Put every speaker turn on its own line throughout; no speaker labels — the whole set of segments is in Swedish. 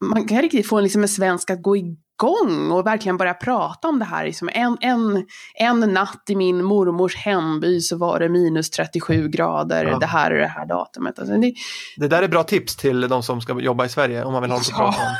man kan riktigt få liksom en svensk att gå igång och verkligen börja prata om det här. Liksom en, en, en natt i min mormors hemby så var det minus 37 grader, ja. det här är det här datumet. Alltså det,
det där är bra tips till de som ska jobba i Sverige om man vill ha något att prata om.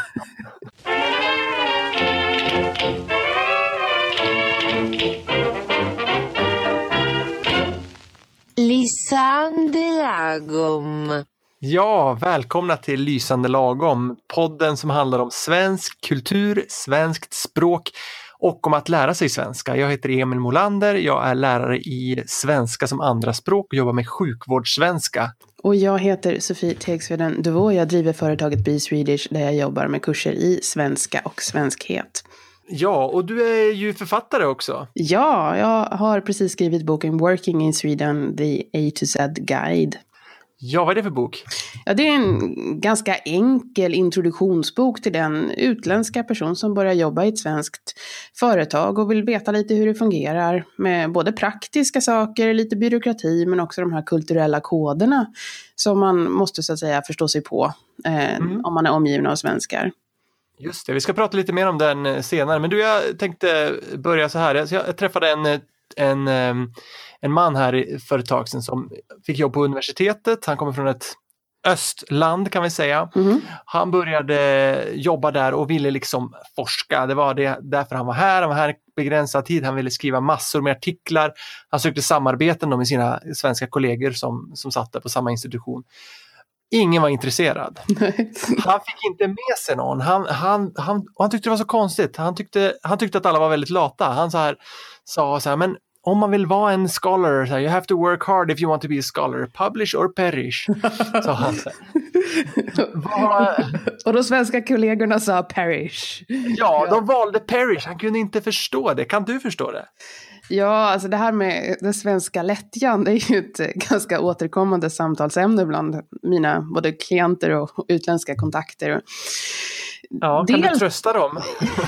Lagom.
Ja, välkomna till Lysande lagom, podden som handlar om svensk kultur, svenskt språk och om att lära sig svenska. Jag heter Emil Molander, jag är lärare i svenska som andraspråk och jobbar med sjukvårdssvenska.
Och jag heter Sofie Tegsveden Duvå, jag driver företaget Be Swedish där jag jobbar med kurser i svenska och svenskhet.
Ja, och du är ju författare också.
Ja, jag har precis skrivit boken Working in Sweden, the A to Z Guide.
Ja, vad är det för bok?
Ja, det är en ganska enkel introduktionsbok till den utländska person som börjar jobba i ett svenskt företag och vill veta lite hur det fungerar med både praktiska saker, lite byråkrati, men också de här kulturella koderna som man måste så att säga förstå sig på eh, mm. om man är omgiven av svenskar.
Just det, vi ska prata lite mer om den senare. Men du, jag tänkte börja så här. Jag träffade en, eh, en, ehm, en man här för ett tag sedan som fick jobb på universitetet. Han kommer från ett östland kan vi säga. Mm. Han började jobba där och ville liksom forska. Det var det, därför han var här. Han var här begränsad tid. Han ville skriva massor med artiklar. Han sökte samarbeten med sina svenska kollegor som, som satt där på samma institution. Ingen var intresserad. Han fick inte med sig någon. Han, han, han, han tyckte det var så konstigt. Han tyckte, han tyckte att alla var väldigt lata. Han så här, sa så här, men om man vill vara en scholar, så här, you have to work hard if you want to be a scholar. Publish or perish. sa han. Så
Och de svenska kollegorna sa perish.
Ja, de valde perish. Han kunde inte förstå det. Kan du förstå det?
Ja, alltså det här med den svenska lättjan, det är ju ett ganska återkommande samtalsämne bland mina både klienter och utländska kontakter.
Ja, kan dels... du trösta dem?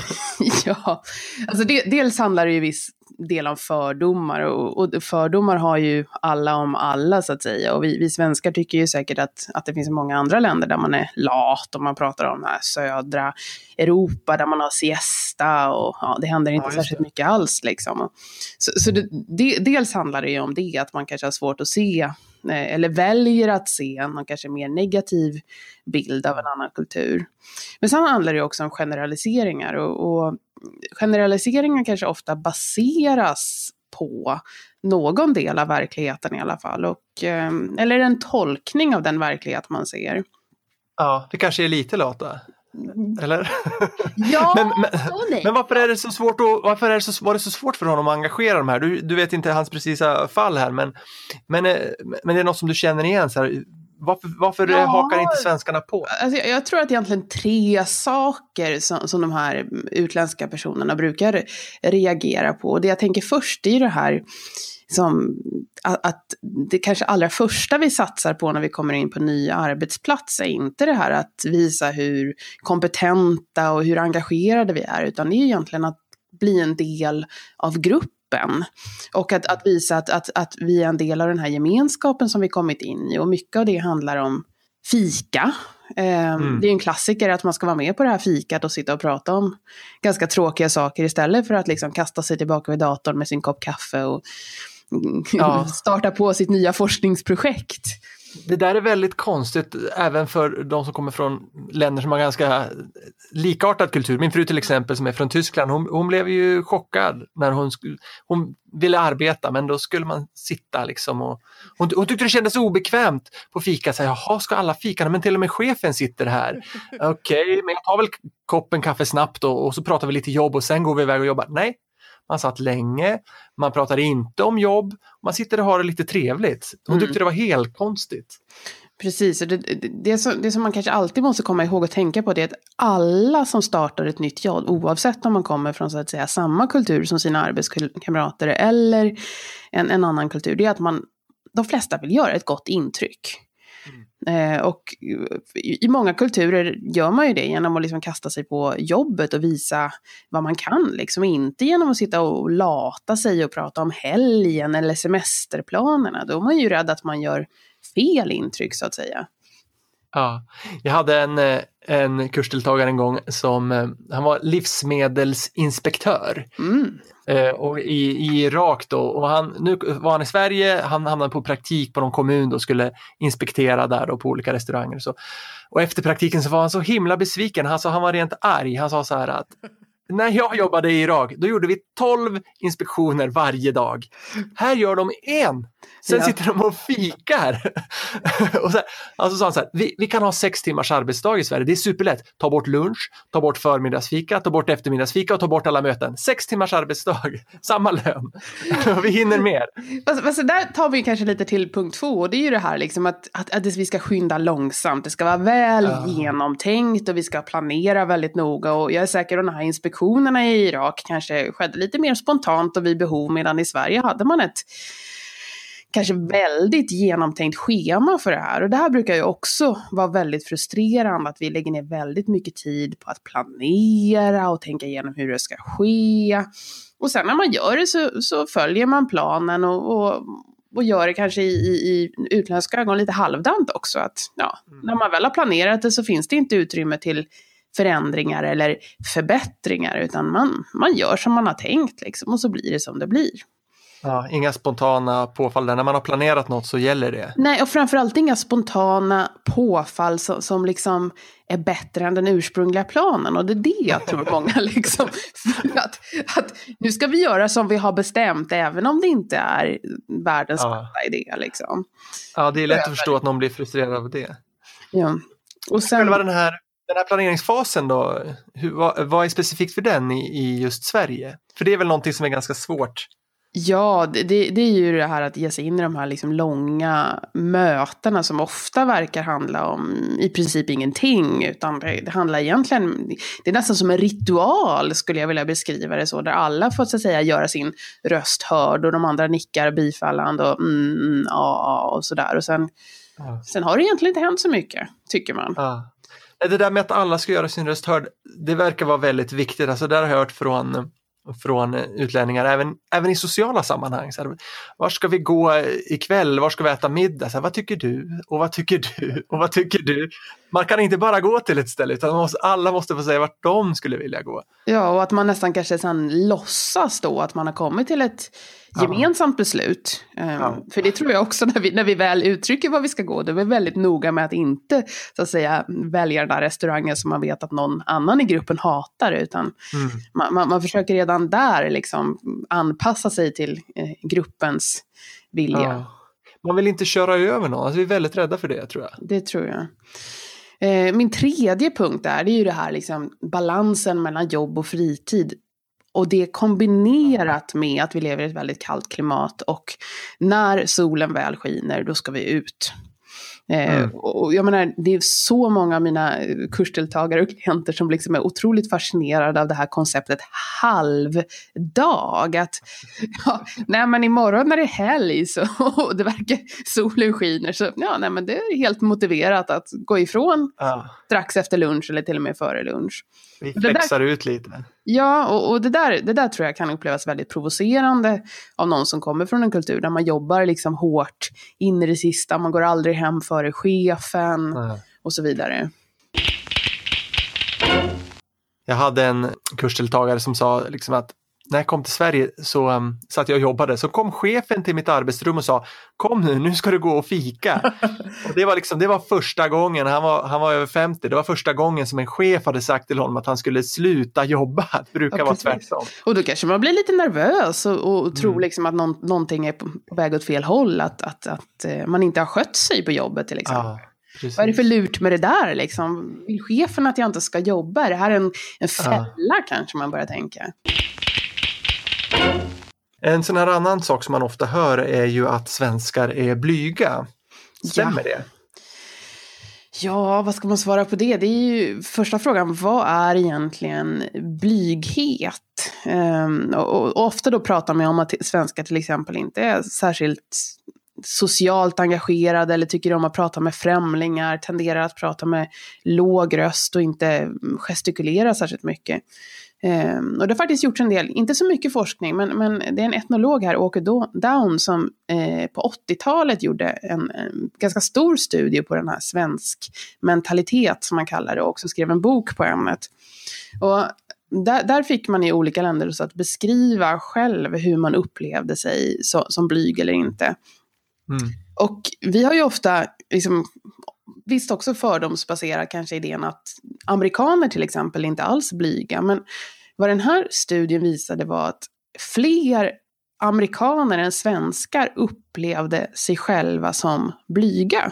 ja, alltså det, dels handlar det ju viss del om fördomar och, och, fördomar har ju alla om alla så att säga. Och vi, vi svenskar tycker ju säkert att, att det finns många andra länder där man är lat och man pratar om här södra Europa där man har siesta och ja, det händer inte ja, särskilt det. mycket alls liksom. Så, så det, det, dels handlar det ju om det, att man kanske har svårt att se Eh, eller väljer att se en kanske mer negativ bild av en annan kultur. Men sen handlar det också om generaliseringar och, och generaliseringar kanske ofta baseras på någon del av verkligheten i alla fall. Och, eh, eller en tolkning av den verklighet man ser.
Ja, det kanske är lite lata. Mm. Eller?
Ja,
men, men, men, varför är det så svårt att, varför är det så, var det så svårt för honom att engagera de här? Du, du vet inte hans precisa fall här men, men, eh, men det är något som du känner igen. Så här, varför, varför ja, hakar inte svenskarna på?
Alltså jag, jag, tror att egentligen tre saker som, som de här utländska personerna brukar reagera på. Det jag tänker först är ju det här som att, det kanske allra första vi satsar på när vi kommer in på en ny arbetsplats är inte det här att visa hur kompetenta och hur engagerade vi är, utan det är egentligen att bli en del av gruppen gruppen. Och att, att visa att, att, att vi är en del av den här gemenskapen som vi kommit in i. Och mycket av det handlar om fika. Eh, mm. Det är en klassiker att man ska vara med på det här fikat och sitta och prata om ganska tråkiga saker istället för att liksom kasta sig tillbaka vid datorn med sin kopp kaffe och ja. starta på sitt nya forskningsprojekt.
Det där är väldigt konstigt även för de som kommer från länder som har ganska likartad kultur. Min fru till exempel som är från Tyskland, hon, hon blev ju chockad när hon, hon ville arbeta men då skulle man sitta liksom och hon, hon tyckte det kändes obekvämt på fika. Så, Jaha, ska alla fika? Men till och med chefen sitter här. Okej, okay, men jag tar väl koppen kaffe snabbt och, och så pratar vi lite jobb och sen går vi iväg och jobbar. Nej, man satt länge, man pratade inte om jobb, man sitter och har det lite trevligt. Hon mm. tyckte det var helt konstigt.
Precis, det, det, det, som, det som man kanske alltid måste komma ihåg och tänka på det är att alla som startar ett nytt jobb, oavsett om man kommer från så att säga samma kultur som sina arbetskamrater eller en, en annan kultur, det är att man, de flesta vill göra ett gott intryck. Eh, och i många kulturer gör man ju det genom att liksom kasta sig på jobbet och visa vad man kan. Liksom. Inte genom att sitta och lata sig och prata om helgen eller semesterplanerna. Då är man ju rädd att man gör fel intryck så att säga.
Ja, jag hade en, eh, en kursdeltagare en gång som, eh, han var livsmedelsinspektör.
Mm.
Eh, och i, i Irak då. Och han, nu var han i Sverige, han hamnade på praktik på någon kommun och skulle inspektera där då på olika restauranger. Och, så. och efter praktiken så var han så himla besviken, sa, han var rent arg. Han sa så här att när jag jobbade i Irak, då gjorde vi 12 inspektioner varje dag. Här gör de en. Sen
Ja.
sitter de och fikar. och så här, alltså han så här, vi, vi kan ha sex timmars arbetsdag i Sverige, det är superlätt. Ta bort lunch, ta bort förmiddagsfika, ta bort eftermiddagsfika och ta bort alla möten. Sex timmars arbetsdag, samma lön. vi hinner mer.
Fast, fast där tar vi kanske lite till punkt två. Och det är ju det här liksom att, att, att vi ska skynda långsamt. Det ska vara väl
Ja.
genomtänkt och vi ska planera väldigt noga. Och jag är säker att de här inspektionerna i Irak kanske skedde lite mer spontant och vid behov. Medan i Sverige hade man ett kanske väldigt genomtänkt schema för det här. Och det här brukar ju också vara väldigt frustrerande att vi lägger ner väldigt mycket tid på att planera och tänka igenom hur det ska ske. Och sen när man gör det så, så följer man planen och, och, och gör det kanske i, i, i utländska ögon lite halvdant också. Att, ja, När man väl har planerat det så finns det inte utrymme till förändringar eller förbättringar utan man, man gör som man har tänkt liksom, och så blir det som det blir.
Ja, inga spontana påfall där. När man har planerat något så gäller det.
Nej, och framförallt inga spontana påfall som, som liksom är bättre än den ursprungliga planen. Och det är det jag tror många liksom... Att, att nu ska vi göra som vi har bestämt, även om det inte är världens
Ja.
bästa idé. Liksom.
Ja, det är lätt att förstå att någon blir frustrerad av det.
Ja. Och sen,
Själva den här, den här planeringsfasen då, hur, vad, vad är specifikt för den i, i just Sverige? För det är väl någonting som är ganska svårt.
Ja, det, det är ju det här att ge sig in i de här liksom långa mötena som ofta verkar handla om i princip ingenting. Utan det, det handlar egentligen, det är nästan som en ritual skulle jag vilja beskriva det så. Där alla får så att säga göra sin röst hörd och de andra nickar bifallande och mm, mm, ja och sådär. Och sen,
Ja.
sen har det egentligen inte hänt så mycket, tycker man.
Ja. Det där med att alla ska göra sin röst hörd, det verkar vara väldigt viktigt. Alltså, det har jag hört från, från utlänningar, även, även i sociala sammanhang. Så här, var ska vi gå ikväll? Var ska vi äta middag? Så här, vad tycker du? Och vad tycker du? Och vad tycker du? Man kan inte bara gå till ett ställe, utan måste, alla måste få säga vart de skulle vilja gå.
Ja, och att man nästan kanske sen låtsas då att man har kommit till ett gemensamt beslut. Um,
Ja.
För det tror jag också när vi, när vi väl uttrycker var vi ska gå, då är vi väldigt noga med att inte så att säga välja den där restaurangen som man vet att någon annan i gruppen hatar, utan
Mm.
man, man, man försöker redan där liksom anpassa sig till eh, gruppens vilja.
Ja. Man vill inte köra över någon, alltså, vi är väldigt rädda för det tror jag.
Det tror jag. Eh, min tredje punkt där, det är ju det här liksom, balansen mellan jobb och fritid. Och det kombinerat med att vi lever i ett väldigt kallt klimat och när solen väl skiner, då ska vi ut. Eh,
Mm.
och jag menar, det är så många av mina eh, kursdeltagare och klienter som liksom är otroligt fascinerade av det här konceptet halvdag. Att, ja, nej men imorgon när det är helg så, och det verkar, solen skiner, så ja, nej men det är helt motiverat att gå ifrån
Ja.
strax efter lunch eller till och med före lunch.
Vi
Det där-
flexar ut lite.
Ja, och, och det, där, det där tror jag kan upplevas väldigt provocerande av någon som kommer från en kultur där man jobbar liksom hårt in i det sista, man går aldrig hem före chefen
Ja.
och så vidare.
Jag hade en kursdeltagare som sa liksom att när jag kom till Sverige så um, satt jag och jobbade, så kom chefen till mitt arbetsrum och sa Kom nu, nu ska du gå och fika. och det, var liksom, det var första gången, han var, han var över 50, det var första gången som en chef hade sagt till honom att han skulle sluta jobba. Det brukar
Ja,
vara tvärtom.
Och då kanske man blir lite nervös och, och tror
Mm.
liksom att någon, någonting är på, väg åt fel håll, att, att, att eh, man inte har skött sig på jobbet till exempel.
Ja, precis.
Vad är det för lurt med det där liksom? Vill chefen att jag inte ska jobba? Är det här en, en fälla kanske man börjar tänka?
En sån här annan sak som man ofta hör är ju att svenskar är blyga. Stämmer det?
Ja, vad ska man svara på det? Det är ju första frågan, vad är egentligen blyghet? Och, och, och ofta då pratar man om att svenskar till exempel inte är särskilt socialt engagerade eller tycker om att prata med främlingar, tenderar att prata med låg röst och inte gestikulera särskilt mycket. Ehm, och det har faktiskt gjorts en del, inte så mycket forskning, men, men det är en etnolog här, Åke Down, som eh, på 80-talet gjorde en, en, ganska stor studie på den här svensk mentalitet, som man kallar det, och också skrev en bok på ämnet. Och där, där, fick man i olika länder så att beskriva själv hur man upplevde sig så, som blyg eller inte. Mm. Och vi har ju ofta, liksom, visst också fördomsbaserad kanske idén att amerikaner till exempel inte alls blyga, men vad den här studien visade var att fler amerikaner än svenskar upplevde sig själva som blyga.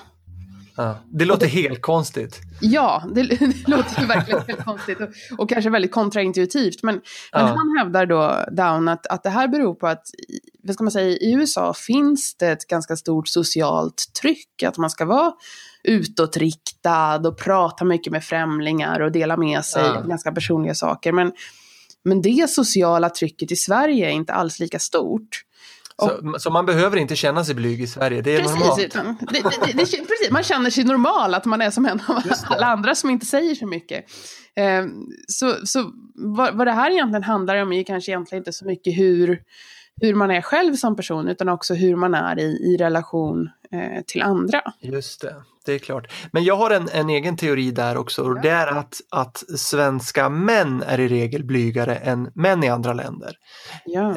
Ja, det låter det, helt konstigt.
Ja, det, det låter verkligen helt konstigt och, och, kanske väldigt kontraintuitivt. Men, ja. men han hävdar då, Down, att, att det här beror på att vad ska man säga, i USA finns det ett ganska stort socialt tryck att man ska vara utåtriktad och prata mycket med främlingar och dela med sig ja. ganska personliga saker. Men, men det sociala trycket i Sverige är inte alls lika stort.
Så, så, man behöver inte känna sig blyg i Sverige, det är
precis,
normalt?
Det, det, det, precis, man känner sig normal, att man är som en av alla andra som inte säger så mycket. Eh, så så vad, vad det här egentligen handlar om är kanske egentligen inte så mycket hur, hur man är själv som person, utan också hur man är i, i relation eh, till andra.
Just det, det är klart. Men jag har en, en egen teori där också, och det är att, att svenska män är i regel blygare än män i andra länder.
Ja.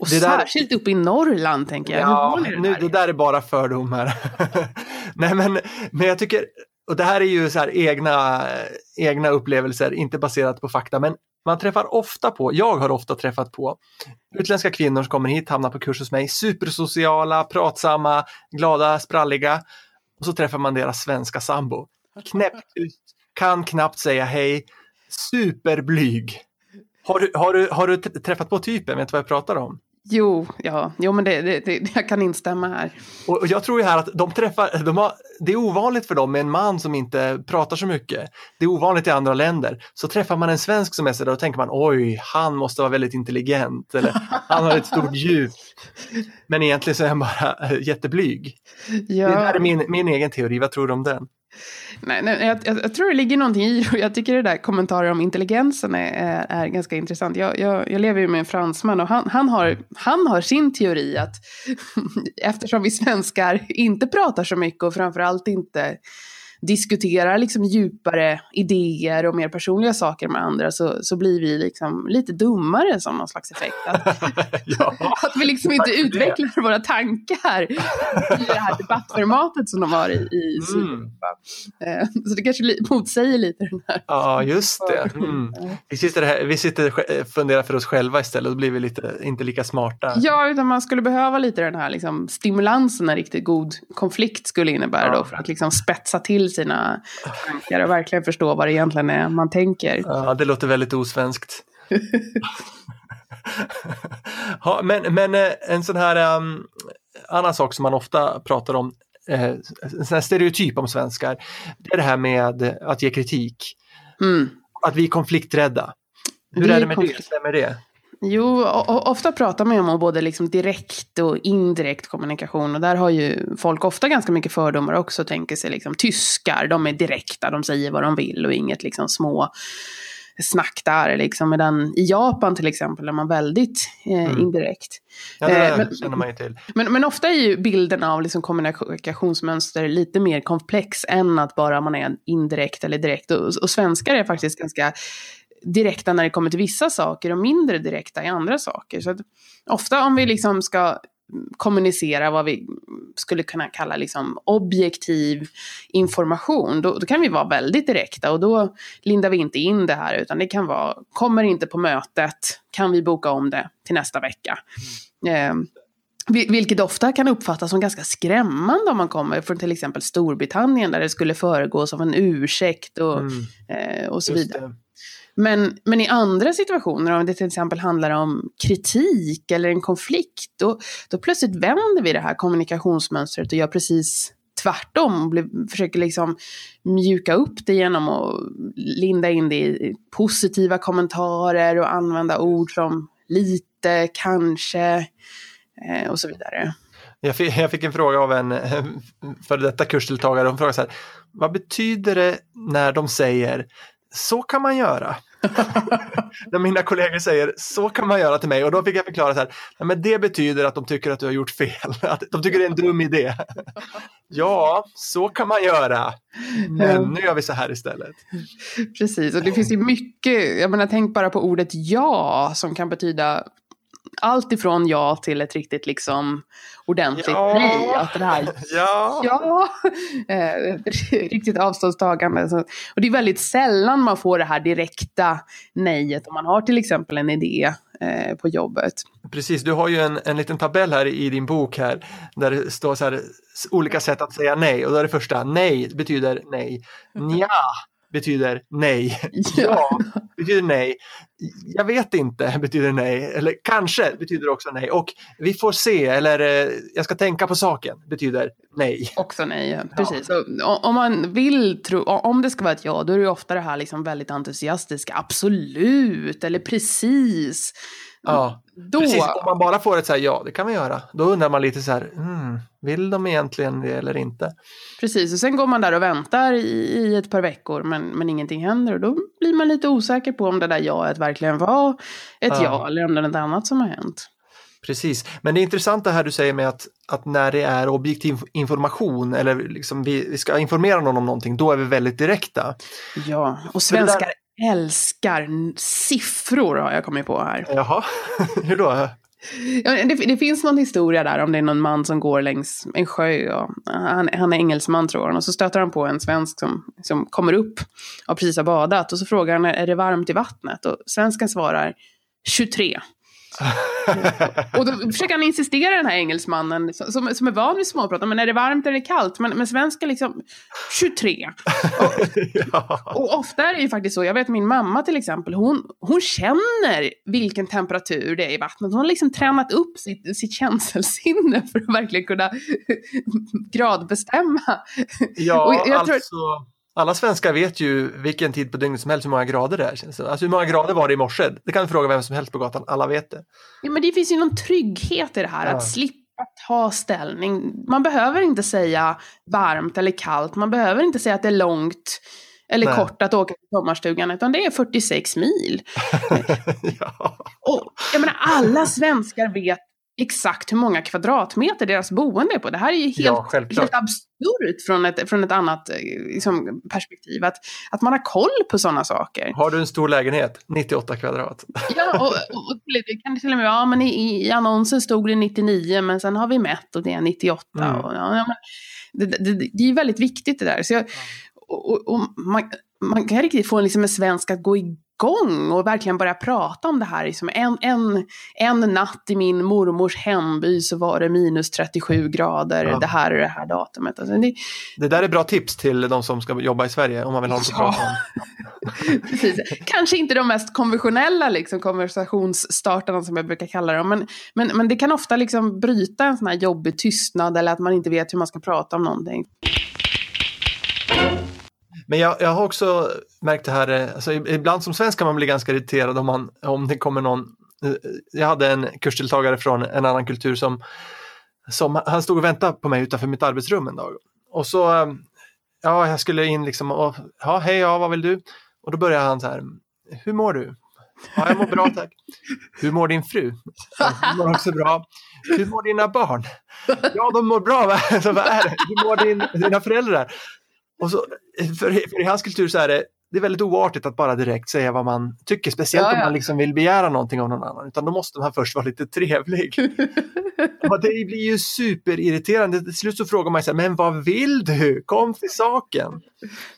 Och det särskilt där... uppe i Norrland tänker jag.
Ja, det, nu, det där är bara fördomar. Nej men, men jag tycker, och det här är ju så här egna, egna upplevelser, inte baserat på fakta, men man träffar ofta på, jag har ofta träffat på utländska kvinnor som kommer hit, hamnar på kurs hos mig, supersociala, pratsamma, glada, spralliga. Och så träffar man deras svenska sambo. Knäpptyst, kan knappt säga hej, superblyg. Har du, har, du, har du träffat på typen? Vet du vad jag pratar om?
Jo, ja, jo men det, det, det, jag kan instämma här.
Och, jag tror ju här att de träffar, de har, det är ovanligt för dem med en man som inte pratar så mycket. Det är ovanligt i andra länder. Så träffar man en svensk som är sådär, då tänker man oj, han måste vara väldigt intelligent eller han har ett stort djup. Men egentligen så är han bara jätteblyg. Ja. Det där är min, min egen teori, vad tror du om den?
Nej, nej jag, jag, jag, tror det ligger någonting i och jag tycker det där kommentarer om intelligensen är, är, är ganska intressant. Jag, jag, jag, lever ju med en fransman och han, han, har, han har sin teori att eftersom vi svenskar inte pratar så mycket och framförallt inte diskuterar liksom djupare idéer och mer personliga saker med andra så, så blir vi liksom lite dummare som någon slags effekt. Att, ja, att vi liksom inte utvecklar det. våra tankar i det här debattformatet som de har i, i. Sydeuropa. Mm. Så det kanske motsäger lite den här.
Ja, just det. Mm. Vi sitter, här, vi sitter och funderar för oss själva istället och då blir vi lite, inte lika smarta.
Ja, utan man skulle behöva lite den här liksom, stimulansen en riktigt god konflikt skulle innebära ja. då för att liksom spetsa till sina tankar och verkligen förstå vad det egentligen är man tänker.
Ja, det låter väldigt osvenskt. ja, men, men eh, en sån här um, annan sak som man ofta pratar om, eh, en sån här stereotyp om svenskar, det är det här med att ge kritik. Mm. Att vi är konflikträdda. Hur är det med konflikt. det? Stämmer det?
Jo, ofta pratar man ju om både liksom direkt och indirekt kommunikation. Och där har ju folk ofta ganska mycket fördomar också. Tänker sig liksom tyskar, de är direkta, de säger vad de vill och inget liksom små snack där. Liksom. Medan i Japan till exempel är man väldigt eh, mm. indirekt.
Ja, det eh, men, känner man ju till.
Men, men ofta är ju bilden av liksom kommunikationsmönster lite mer komplex än att bara man är indirekt eller direkt. Och, och svenskar är faktiskt ganska direkta när det kommer till vissa saker och mindre direkta i andra saker. Så ofta om vi liksom ska kommunicera vad vi skulle kunna kalla liksom objektiv information, då, då, kan vi vara väldigt direkta och då lindar vi inte in det här utan det kan vara, kommer inte på mötet, kan vi boka om det till nästa vecka. Mm. Eh, vilket ofta kan uppfattas som ganska skrämmande om man kommer från till exempel Storbritannien där det skulle föregås av en ursäkt och, mm. eh, och så vidare. Det. Men, men i andra situationer, om det till exempel handlar om kritik eller en konflikt, då, då plötsligt vänder vi det här kommunikationsmönstret och gör precis tvärtom. Bli, försöker liksom mjuka upp det genom att linda in det i positiva kommentarer och använda ord som lite, kanske eh, och så vidare.
Jag fick, jag fick, en fråga av en eh, före detta kursdeltagare. Hon frågade så här, vad betyder det när de säger så kan man göra. När mina kollegor säger så kan man göra till mig och då fick jag förklara så här, "Nej, men det betyder att de tycker att du har gjort fel, att de tycker det är en dum idé. ja, så kan man göra, men nu gör vi så här istället.
Precis, och det finns ju mycket, jag menar tänk bara på ordet ja som kan betyda allt ifrån ja till ett riktigt liksom ordentligt
Ja.
nej. Att det här,
Ja,
ja, eh, riktigt avståndstagande. Så, och det är väldigt sällan man får det här direkta nejet om man har till exempel en idé eh, på jobbet.
precis. Du har ju en, en liten tabell här i din bok här där det står så här olika sätt att säga nej och då är det första nej betyder nej. Nja betyder nej. Ja betyder nej. Jag vet inte betyder nej. Eller kanske betyder också nej. Och vi får se eller eh, jag ska tänka på saken betyder nej.
Också nej, ja. precis. O- om man vill tro, om det ska vara ett ja, då är det ju ofta det här liksom väldigt entusiastiska, absolut, eller precis.
Ja,
Då,
precis. Om man bara får ett så här ja, det kan vi göra. Då undrar man lite så här, mm, vill de egentligen det eller inte?
precis. Och sen går man där och väntar i, i ett par veckor, men, men ingenting händer. Och då blir man lite osäker på om det där jaet verkligen var ett
Ja.
ja, eller om det är något annat som har hänt.
Precis, men det är intressant det här du säger med att, att när det är objektiv information eller liksom vi, vi ska informera någon om någonting, då är vi väldigt direkta.
Ja, och svenskar älskar siffror har jag kommit på här.
Jaha, hur då?
Ja, det, det finns någon historia där om det är någon man som går längs en sjö. Och han, han är engelsman tror han. Och så stöter han på en svensk som, som kommer upp och precis har badat. Och så frågar han, är det varmt i vattnet? Och svensken svarar 23. Och då försöker han insistera den här engelsmannen som, som, är van vid småprat. Men är det varmt eller kallt? Men, men svensken liksom 23.
ja.
Och ofta är det ju faktiskt så, jag vet min mamma till exempel, hon, hon känner vilken temperatur det är i vattnet. Hon har liksom tränat upp sitt, sitt känselsinne för att verkligen kunna gradbestämma.
Ja,
Och jag- jag tror-
alltså, alla svenskar vet ju vilken tid på dygnet som helst hur många grader det är. känns det. Alltså hur många grader var det i morse? Det kan du fråga vem som helst på gatan, alla vet det.
Ja, men det finns ju någon trygghet i det här,
Ja.
att slippa ta ställning. Man behöver inte säga varmt eller kallt, man behöver inte säga att det är långt eller
Nej.
kort att åka till sommarstugan, utan det är 46 mil.
ja.
Och jag menar, alla svenskar vet exakt hur många kvadratmeter deras boende är på. Det här är ju helt,
Ja,
helt absurt från ett, från ett annat eh, liksom, perspektiv. Att, att man har koll på sådana saker.
Har du en stor lägenhet? 98 kvadrat.
Ja, och, och, och kan till och med ja, men i, i annonsen stod det 99, men sen har vi mätt och det är 98.
Mm.
Och, ja, men det, det, det, är väldigt viktigt det där. Så jag, och, och man, man kan riktigt få liksom en svensk att gå igång och verkligen börja prata om det här. Liksom en, en, en natt i min mormors hemby så var det minus 37 grader,
Ja.
det här är det här datumet. Alltså det,
Det där är bra tips till de som ska jobba i Sverige om man vill ha något att
Ja.
prata om.
Precis. Kanske inte de mest konventionella liksom, konversationsstartarna som jag brukar kalla dem. Men, men, men det kan ofta liksom bryta en sån här jobbig tystnad eller att man inte vet hur man ska prata om någonting.
Men jag, jag har också märkt det här, eh, alltså, ibland som svensk kan man bli ganska irriterad om, man, om det kommer någon. Eh, jag hade en kursdeltagare från en annan kultur som, som han stod och väntade på mig utanför mitt arbetsrum en dag. Och så, eh, ja, jag skulle in liksom och, ja, hej, ja, vad vill du? Och då började han så här, hur mår du? Ja, jag mår bra tack. Hur mår din fru? Ja, hon mår också bra. Hur mår dina barn? Ja, de mår bra. Så vad är det? Hur mår din, dina föräldrar? Och så, för, för i hans kultur så är det, det är väldigt oartigt att bara direkt säga vad man tycker, speciellt
Ja,
om
ja.
man liksom vill begära någonting av någon annan, utan då måste man först vara lite trevlig. Och det blir ju superirriterande. Till slut så frågar man sig, men vad vill du? Kom till saken.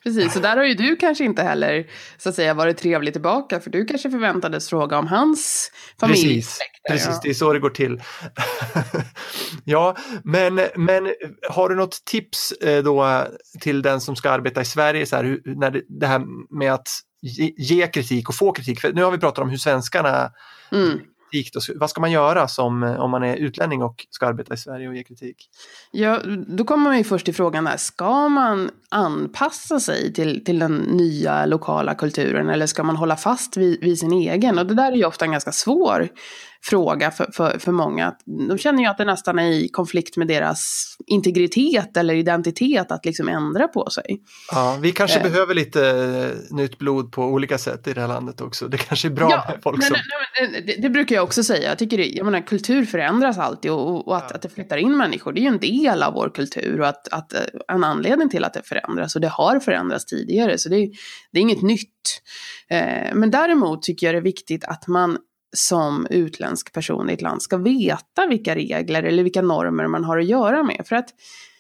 Precis, så där har ju du kanske inte heller så att säga varit trevlig tillbaka. För du kanske förväntades fråga om hans familj.
Precis, precis det är så det går till. ja, men, men har du något tips eh, då till den som ska arbeta i Sverige, så här, när det, det här med att ge, ge kritik och få kritik? För nu har vi pratat om hur svenskarna
Mm.
Då, vad ska man göra som, eh, om man är utlänning och ska arbeta i Sverige och ge kritik?
Ja, då kommer man ju först till frågan här, ska man anpassa sig till, till den nya lokala kulturen eller ska man hålla fast vid, vid sin egen? Och det där är ju ofta en ganska svår fråga för, för, för många. De känner ju att det nästan är i konflikt med deras integritet eller identitet att liksom ändra på sig.
Ja, vi kanske
Eh.
behöver lite eh, nytt blod på olika sätt i det här landet också. Det kanske är bra
Ja,
med folk
nej,
som...
nej, nej, men det, det brukar jag också säga. Jag tycker det, jag menar, kultur förändras alltid och, och att,
Ja.
att det flyttar in människor, det är ju en del av vår kultur och att, att eh, en anledning till att det förändras och det har förändrats tidigare, så det, är- det är inget nytt. Eh, men däremot tycker jag det är viktigt att man som utländsk person i ett land ska veta vilka regler eller vilka normer man har att göra med. För att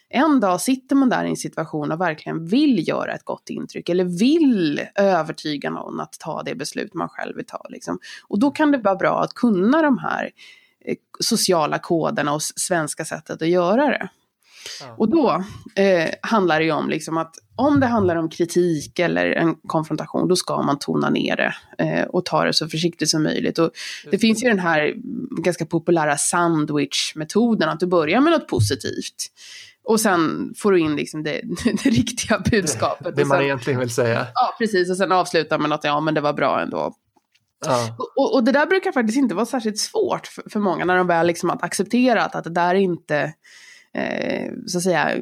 en dag sitter man där i en situation och verkligen vill göra ett gott intryck eller vill övertyga någon att ta det beslut man själv vill ta. Liksom. Och då kan det vara bra att kunna de här eh, sociala koderna och svenska sättet att göra det.
Ja.
Och då eh, handlar det ju om liksom att om det handlar om kritik eller en konfrontation, då ska man tona ner det eh, och ta det så försiktigt som möjligt. Och det finns ju den här ganska populära sandwich-metoden, att du börjar med något positivt. Och sen får du in liksom det, det riktiga budskapet.
Det man
sen,
egentligen vill säga.
Ja, precis. Och sen avsluta med något, ja men det var bra ändå.
Ja.
Och, och det där brukar faktiskt inte vara särskilt svårt för, för många när de väl liksom har accepterat att det där inte, eh, så att säga,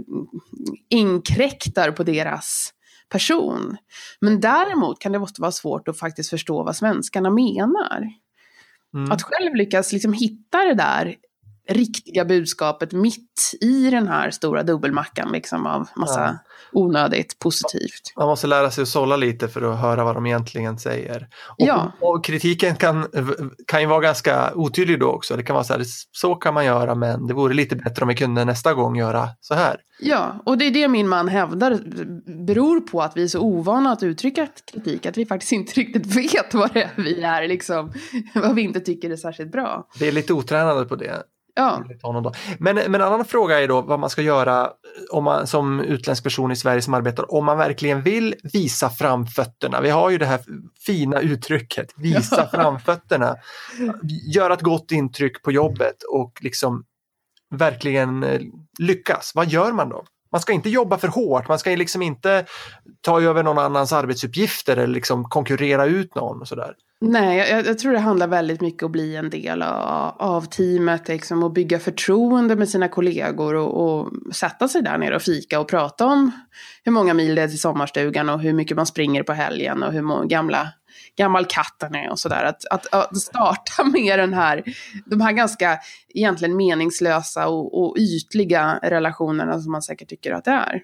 inkräktar på deras person. Men däremot kan det måste vara svårt att faktiskt förstå vad svenskarna menar.
Mm.
Att själv lyckas liksom hitta det där riktiga budskapet mitt i den här stora dubbelmackan liksom av massa
Ja.
onödigt positivt.
Man måste lära sig att sålla lite för att höra vad de egentligen säger. Och,
Ja.
och kritiken kan, kan ju vara ganska otydlig då också. Det kan vara så här, så kan man göra men det vore lite bättre om vi kunde nästa gång göra så här.
Ja, och det är det min man hävdar beror på att vi är så ovana att uttrycka kritik, att vi faktiskt inte riktigt vet vad det är vi är, liksom, vad vi inte tycker är särskilt bra.
Det är lite otränade på det.
Ja.
Men, men en annan fråga är då vad man ska göra om man, som utländsk person i Sverige som arbetar, om man verkligen vill visa framfötterna. Vi har ju det här fina uttrycket, visa framfötterna. Göra ett gott intryck på jobbet och liksom verkligen eh, lyckas. Vad gör man då? Man ska inte jobba för hårt, man ska liksom inte ta över någon annans arbetsuppgifter eller liksom konkurrera ut någon och sådär.
Nej, jag, jag tror det handlar väldigt mycket om att bli en del av, av teamet, liksom, och bygga förtroende med sina kollegor och, och sätta sig där nere och fika och prata om hur många mil det är till sommarstugan och hur mycket man springer på helgen och hur gamla gammal katten är och sådär. Att, att, att starta med den här, de här ganska egentligen meningslösa och, och ytliga relationerna som man säkert tycker att det är.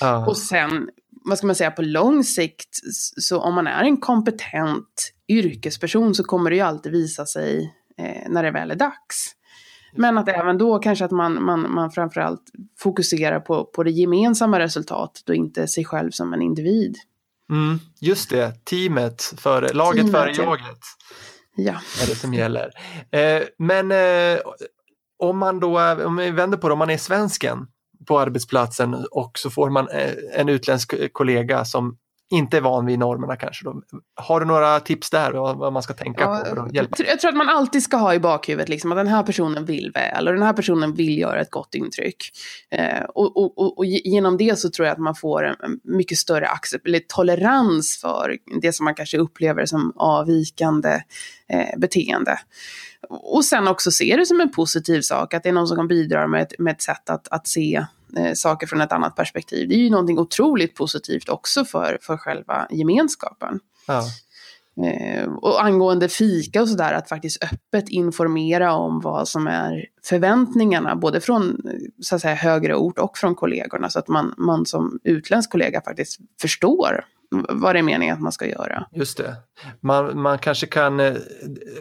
Ja.
Och sen, vad ska man säga, på lång sikt, så om man är en kompetent yrkesperson så kommer det ju alltid visa sig eh, när det väl är dags. Men att även då kanske att man, man, man framförallt fokuserar på, på det gemensamma resultatet och inte sig själv som en individ.
Mm, just det, teamet före, laget
Teamet,
före
ja.
jaget.
Ja.
är det som gäller. Eh, men eh, om man då, om vi vänder på det, om man är svensken på arbetsplatsen och så får man eh, en utländsk kollega som inte är van vid normerna kanske. Då. Har du några tips där vad, man ska tänka
Ja,
på för att hjälpa?
Jag tror att man alltid ska ha i bakhuvudet liksom, att den här personen vill väl och den här personen vill göra ett gott intryck. Eh, och, och, och, och ge- genom det så tror jag att man får en mycket större accept, eller tolerans för det som man kanske upplever som avvikande eh, beteende. Och sen också se det som en positiv sak, att det är någon som kan bidra med ett, med ett sätt att, att se eh, saker från ett annat perspektiv. Det är ju någonting otroligt positivt också för, för själva gemenskapen.
Ja.
Eh, och angående fika och sådär, att faktiskt öppet informera om vad som är förväntningarna, både från så att säga, högre ort och från kollegorna, så att man, man som utländsk kollega faktiskt förstår vad det är meningen att man ska göra.
Just det. Man, man kanske kan eh,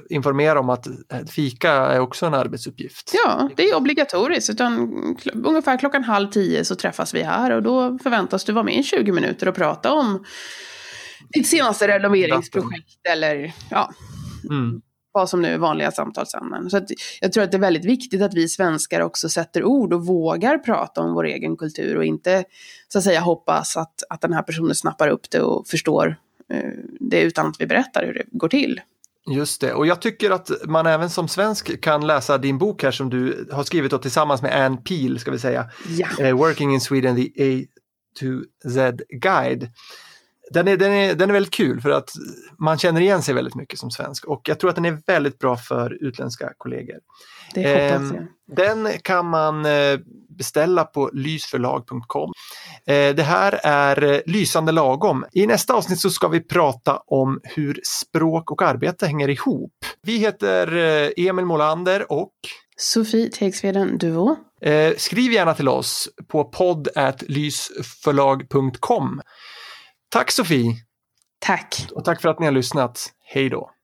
informera om att eh, fika är också en arbetsuppgift.
Ja, det är obligatoriskt, utan ungefär klockan halv tio så träffas vi här och då förväntas du vara med i 20 minuter och prata om ditt senaste renoveringsprojekt eller ja,
Mm.
vad som nu är vanliga samtalsämnen. Så jag tror att det är väldigt viktigt att vi svenskar också sätter ord och vågar prata om vår egen kultur och inte så att säga hoppas att, att den här personen snappar upp det och förstår eh, det utan att vi berättar hur det går till.
Just det, och jag tycker att man även som svensk kan läsa din bok här som du har skrivit då tillsammans med Ann Peel, ska vi säga.
Ja.
eh, Working in Sweden, the A to Z Guide. Den, är, den, är, den är väldigt kul för att man känner igen sig väldigt mycket som svensk och jag tror att den är väldigt bra för utländska kollegor.
Det hoppas
Ehm,
jag.
Den kan man eh, beställa på lysförlag.com. Eh, Det här är eh, Lysande lagom. I nästa avsnitt så ska vi prata om hur språk och arbete hänger ihop. Vi heter Emil Molander och
Sofie Tegsveden Duvå.
eh, skriv gärna till oss på podd.lysförlag.com. Tack Sofie
Tack.
och tack för att ni har lyssnat. Hej då!